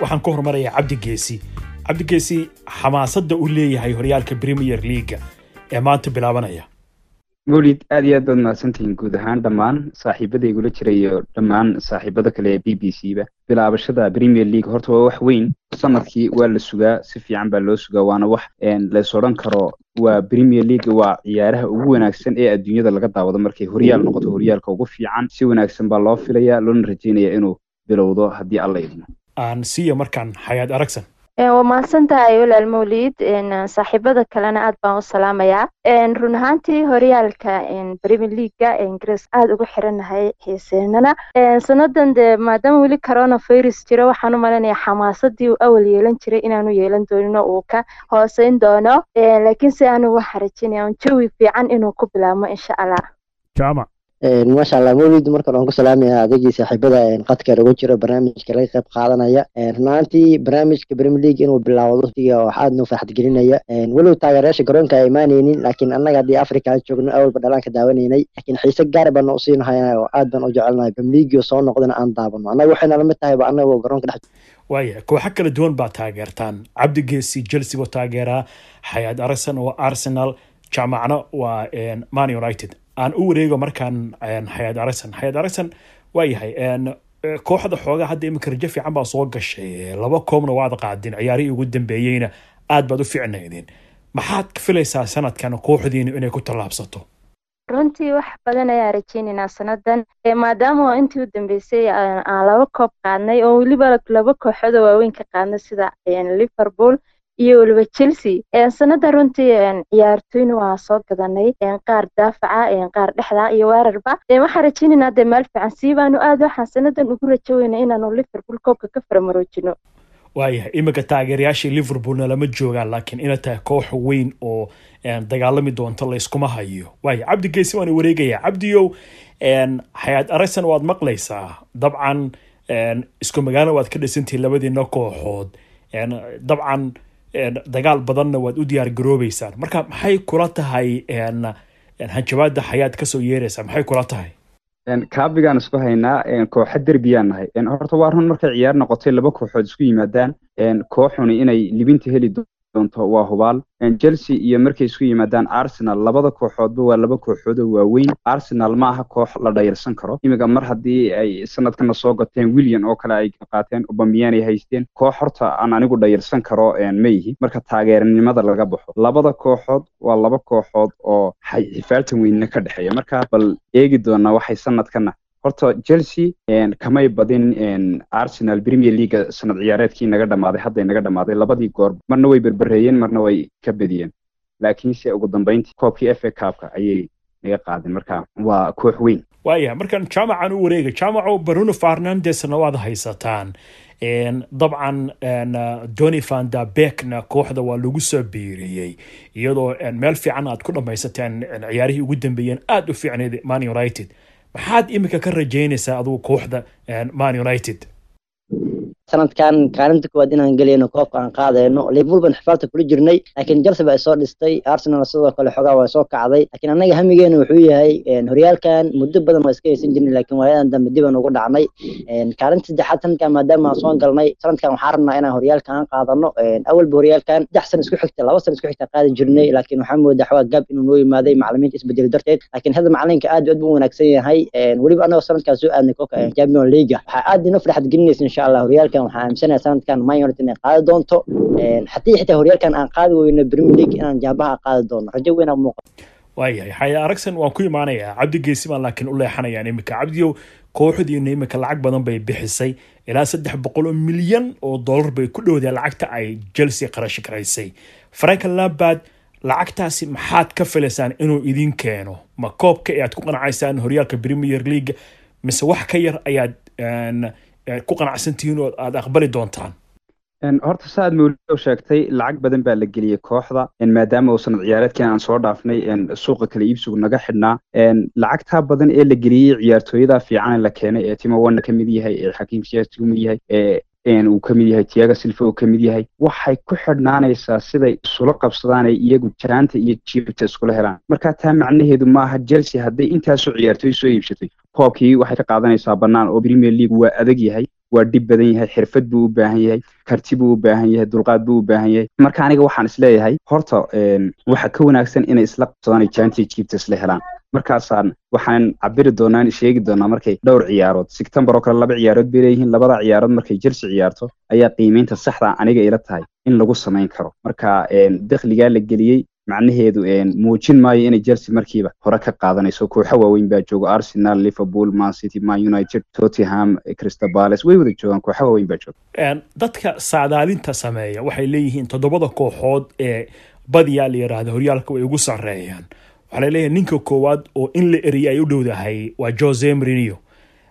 waxaan ka hormarayaa cabdi geesi. Xamaasadda u leeyahay horyaalka premier leaga ee maanta bilaabanaya. Mawlid aad iyo aad baad mahadsantihiin guud ahaan. Dhammaan saaxiibadaygula jira iyo dhammaan saaxiibada kale ee b b c ba bilaabashada premier league horta waa wax weyn. Sanadkii waa la sugaa si fiican baa loo sugaa waana wax lays odhan karo. Waa premier league waa ciyaaraha ugu wanaagsan ee adduunyada laga daawado markay horyaal noqoto horyaalka ugu fiican. Si wanaagsan baa loo filaya loona rajeynaya inuu bilowdo haddii alla idmo aan siiya markaan xayaad aragsan. Waa mahadsantahay walaal mawlid saaxiibada kalena aad baan u salaamayaa. Run ahaantii horyaalka premier leaga ingiriis aada ugu xiranahay xiiseenana sanadan dee maadaama weli coronavirus jiro waxaan u malaynayaa xamaasadii uu awal yeelan jiray inaanu yeelan doonino uu ka hooseyn doono. Laakiin si aanu waxa rajinaya jawi fiican inuu ku bilaabmo insha allah. Jaamac maasha allah mawlid markan waan ku salaamaya adigii saaxiibada qadka ugu jiro barnaamijka laga qayb qaadanaya. Runaantii barnaamijka premier league inuu bilaawdo waqtiga wax aad noo farxad gelinaya weliba taageerayaasha garoonka ay imaanaynin laakiin annaga haddii africa aan joogno awalba dhalaanka daawanaynay. Laakiin xiise gaar baan u oo aad baan u jecelnahay. Premier league soo noqdana aan daabano annaga waxay nala mid tahay ba annagoo garoonka dhex waaya kooxo kala duwan baa taageertaan. Cabdi geesi chelsea buu taageeraa xayaad arsenal waa arsenal jaamacna waa man united aan u wareego markaan xayaad aragsan. Xayaad aragsan waa yahay kooxda xoogaa hadda iminka rajo fiican baa soo gashay. Laba koobna waad qaadin ciyaarihii ugu dambeeyeyna aad baad u ficnaydeen maxaad filaysaa sanadkan kooxdiina inay ku tallaabsato? Runtii wax badan ayaa rajeynaynaa sanadan maadaama intii u dambeysay aan laba koob qaadnay oo weliba laba kooxoodoo waaweyn ka qaadnay sida liverpool iyo weliba chelsea. Sanada runtii ciyaartoyna waa soo gadanay. Qaar daafaca qaar dhexda iyo weerarba. Waxaan rajeynaynaa dee meel fiican sii baanu aad waxaan sanadan ugu rajoweyna inaanu liverpool koobka ka faramaroojino. Waayahay iminka taageerayaashii liverpoolna lama joogaan laakiin ina tahay koox weyn oo dagaalami doonto layskuma hayo. Waaya cabdi geesi waan cabdiyow xayaad aragsan waad maqlaysaa. Dabcan isku magaalo waad ka dhisantihiin labadiina kooxood. Dabcan dagaal badanna waad u diyaar garoobeysaan marka maxay kula tahay hanjabaada xayaad ka soo yeeraysaa? Maxay kula tahay? Kaabigaan isku haynaa kooxa derbiyaan nahay. Horta waa run markay ciyaar noqotay laba kooxood isku yimaadaan. Kooxuni inay libinta heli doonto waa hubaal. Chelsea iyo markay isku yimaadaan arsenal labada kooxoodba waa laba kooxood oo waaweyn. Arsenal ma aha koox la dhayalsan karo. Iminka mar haddii ay sanadkana soo gateen william oo kale ay qaateen obamiyan ay haysteen koox horta aan anigu dhayalsan karo ma marka taageeranimada laga baxo. Labada kooxood waa laba kooxood oo xifaaltan weynna ka dhexeeya. Marka bal eegi doonaa waxay sanadkana horta chelsea kamay badin arsenal premier leaga sanad ciyaareedkii naga dhamaaday hadday naga dhamaaday labadii goor marna way berbereeyeen marna way ka bediyeen. Laakiinse ugu dambeyntii koobkii f a cupka ayay naga qaadeen. Marka waa koox weyn. Waayahay markaan jaamacan u wareega jaamaco bruno fernandesna waad haysataan. Dabcan doni vanda bekna kooxda waa lagu soo biiriyey. Iyadoo meel fiican aad ku dhamaysateen ciyaarihii ugu dambeeyeen aada u fiicneyd man united maxaad iminka ka rajeynaysaa adugu kooxda man united sanadkan kaalinta koowaad inaan gelayno koobka aan qaadayno liverpool xifaalta kula jirnay laakiin chelsea baa soo dhistay arsenal sidoo kale xogaa waa soo kacday laakiin annaga hamigeena wuxuu yahay horyaalkan muddo badan waa iska haysan jirnay laakiin waayadan dambe dib aan ugu dhacnay kaalinta saddexaad sanadkan maadaama aan soo galnay sanadkan waxaan rabnaa inaan horyaalkan aan qaadano awalba horyaalkan saddex san isku xigta laba san isku xigta qaadi jirnay laakiin waxaa moodaa xogaa gaab inuu noo yimaaday macalimiinta isbedeli darteed laakiin hadda macalinka aad aad buu wanaagsan yahay weliba annagoo sanadkan soo aadnay koobka champion league waxaa aad inoo farxad gelinaysa insha allah horyaalkan waxaan aaminsanaya sanadkan man united inay qaadi doonto. Haddii xitaa horyaalkan aan qaadi weyno premier league inaan jaabaha qaadi doono. Rajo weyn aan muuqato waayahay xaya aragsan waan ku imaanayaa cabdi geesi baan laakiin u leexanayaan iminka. Cabdiyow kooxdiina iminka lacag badan bay bixisay. Ilaa saddex boqol oo milyan oo dollar bay ku dhowdeen lacagta ay chelsea qarash garaysay. Franka labad lacagtaasi maxaad ka filaysaan inuu idin keeno? Ma koobka ayaad ku qanacaysaan horyaalka premier league? Mise wax ka yar ayaad ku qanacsantihiin oo aada aqbali doontaan. Horta saaad mawlido sheegtay lacag badan baa la geliyey kooxda. Maadaama uu sanad ciyaareedkan aan soo dhaafnay suuqa kale iibsigu naga xidhnaa. Lacagtaa badan ee la geliyey ciyaartooyada fiican la keenay ee timo wana ka yahay ee xakiim siyaasi ka yahay ee uu ka yahay tiaga silfa uu ka yahay waxay ku xidhnaanaysaa siday isula qabsadaan iyagu jaanta iyo jiibta iskula helaan. Marka taa macnaheedu maaha chelsea hadday intaasoo ciyaartooy soo iibsatay koobkii waxay ka qaadanaysaa bannaan oo premier league waa adag yahay waa dhib badan yahay xirfad buu u baahan yahay karti buu u baahan yahay dulqaad buu u baahan yahay. Marka aniga waxaan is leeyahay horta waxa ka wanaagsan inay isla qabsadaan janti jibta isla helaan. Markaasaan waxaan cabiri doonaa sheegi doonaa markay dhowr ciyaarood. Sectembar oo kale laba ciyaarood bay leeyihiin labada ciyaarood markay chelsea ciyaarto ayaa qiimeynta saxda aniga ila tahay in lagu samayn karo. Marka dakhligaa la geliyey macnaheedu muujin maayo inay chelsea markiiba hore ka qaadanayso. Kooxo waaweyn baa jooga arsenal liverpool man city man united tottenham crystal palace. Way wada joogaan kooxo waaweyn baa jooga. Dadka saadaalinta sameeya waxay leeyihiin toddobada kooxood ee badiyaa la yidhaahda horyaalka way ugu sarreeyaan. Waxaa la leeyahay ninka koowaad oo in la eriyay ay u dhowdahay waa jose mourinho.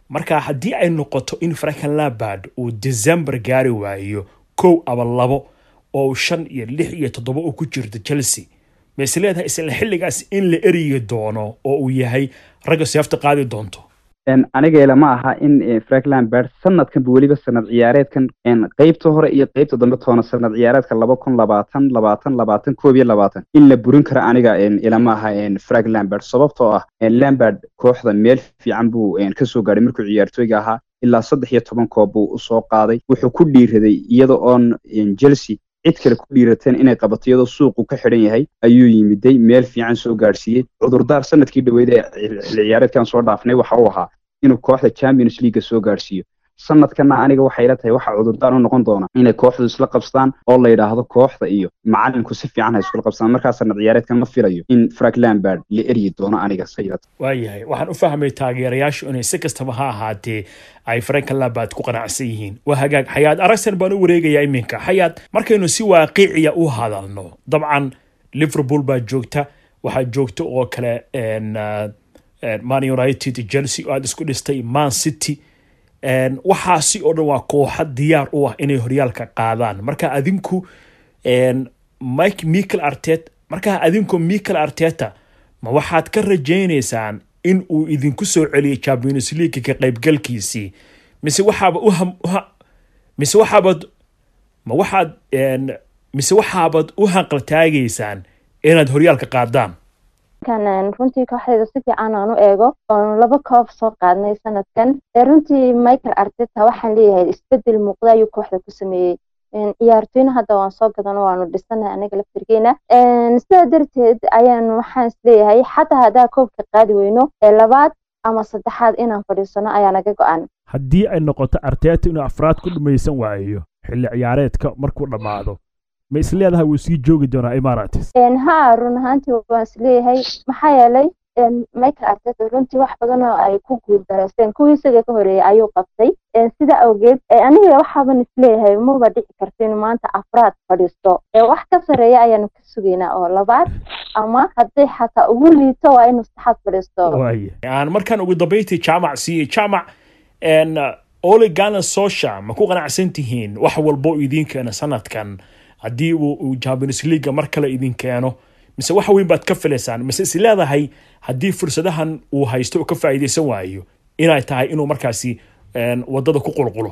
Marka haddii ay noqoto in frankan labard uu december gaari waayo kow aba labo oo shan iyo lix iyo toddoba uu ku jirto chelsea ma is leedahay isla xilligaas in la eriyi doono oo uu yahay ragga seefta qaadi doonto. Anigeela ma aha in frank lambert sanadkanba weliba sanad ciyaareedkan qeybta hore iyo qeybta dambe toona sanad ciyaareedka laba kun labaatan labaatan labaatan koob iyo labaatan. In la burin karo aniga ilama aha frank lambert. Sababtoo ah lambert kooxda meel fiican buu ka soo gaadhay markuu ciyaartooyga ahaa. Ilaa saddex iyo toban koob buu u soo qaaday. Wuxuu ku dhiiraday iyada oon chelsea cid kale ku dhiirateen inay qabato iyadoo suuqu ka xidhan yahay ayuu yimiday. Meel fiican soo gaadhsiiyey. Cudurdaar sannadkii dhaweyd ee ciyaareedkan soo dhaafnay waxa uu ahaa inuu kooxda champions leaga soo gaadhsiiyo sanadkana aniga waxay ila tahay waxa cudurdaan u noqon doona inay kooxdu isla qabstaan oo la yidhaahdo kooxda iyo macalinku si fiican ha iskula qabstaan markaa sanad ma filayo in frank lambard la eryi doono aniga saylat waayahay waxaan u fahmay taageerayaashu inay si kastaba ha ahaatee ay frank lambard ku qanacsan yihiin. Waa hagaag. Xayaad aragsan baan u wareegayaa iminka. Xayaad markaynu si waaqiciya u hadalno dabcan liverpool baa joogta. Waxaa joogta oo kale man united chelsea oo aada isku dhistay man city waxaasi oo dhan waa kooxa diyaar u ah inay horyaalka qaadaan. Marka adinku mike michael artet markaa adinku michael arteta ma waxaad ka rajaynaysaan in uu idinku soo celiyo champions league ka qaybgalkiisii? Mise waxaaba mise waxaabad ma waxaad mise waxaabad u hanqaltaagaysaan inaad horyaalka qaadaan runtii kooxdeeda si fiican aan u eego oonu laba koob soo qaadnay sanadkan. Runtii michael arteta waxaan leeyahay isbeddel muuqda ayuu kooxda ku sameeyey. Ciyaartoyna hadda waan soo gadan waanu dhisanay anaga laftirkeena sidaa darteed ayaan waxaan is leeyahay xataa haddaa koobka qaadi weyno ee labaad ama saddexaad inaan fadhiisano ayaa naga go-an. Haddii ay noqoto arteta inuu afraad ku dhamaysan waayo xilli ciyaareedka markuu dhammaado ma is leedahay wuu sii joogi doonaa imarates ha run ahaantii waan is leeyahay. Maxaa yeelay michael arteta runtii wax badan oo ay ku guuldareysteen kuwii isaga ka horeeyay ayuu qabtay. Sida awgeed aniga waxaaban is leeyahay maba dhici karto inuu maanta afraad fadhiisto. Wax ka sareeya ayaanu ka sugaynaa oo labaad ama hadday xataa ugu liito waa inuu saxaad fadhiisto. Aan markaan ugu dambayntii jaamac siiyey. Jaamac ole gana sosha ma ku qanacsan tihiin wax walbo idiin keena sanadkan haddii uu champions leaga mar kale idin keeno mise wax weyn baad ka filaysaan mise is haddii fursadahan uu haysto oo ka faa'iidaysan waayo inay tahay inuu markaasi waddada ku qulqulo.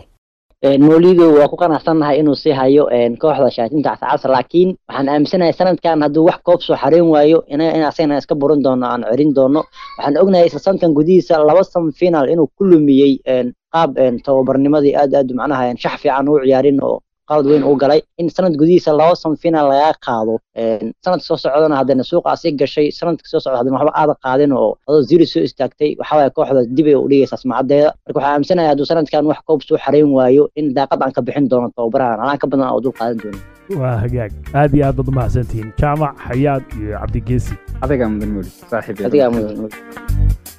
Molido waa ku qanacsannahay inuu sii hayo kooxda shaatinta cascasa laakiin waxaan aaminsanahay sanadkan hadduu wax koob soo xareyn waayo in asagana iska burin doono aan cerin doono. Waxaan ognahay isla gudihiisa laba sam final inuu ku lumiyey qaab tababarnimadii aad aad macnaha shax fiican uu ciyaarin oo qalad weyn uu galay in sanad gudihiisa laba sam final lagaa qaado. Sanadka soo socdana haddana suuqaasi gashay sanadka soo socda waxba aada qaadin oo adoo ziri soo istaagtay waxawaaye kooxda dib ay u dhigaysaa sumcadeeda marka waxaa aaminsanahay hadduu sanadkan wax koob soo xareyn waayo in daaqad aan ka bixin doono tababarahan alaan ka badan oo dul qaadan doono. Waa hagaag. Aad iyo aad baad umahadsantihiin jaamac xayaad iyo cabdigeesi adigaa mudan muli saaxiib adigaa mudan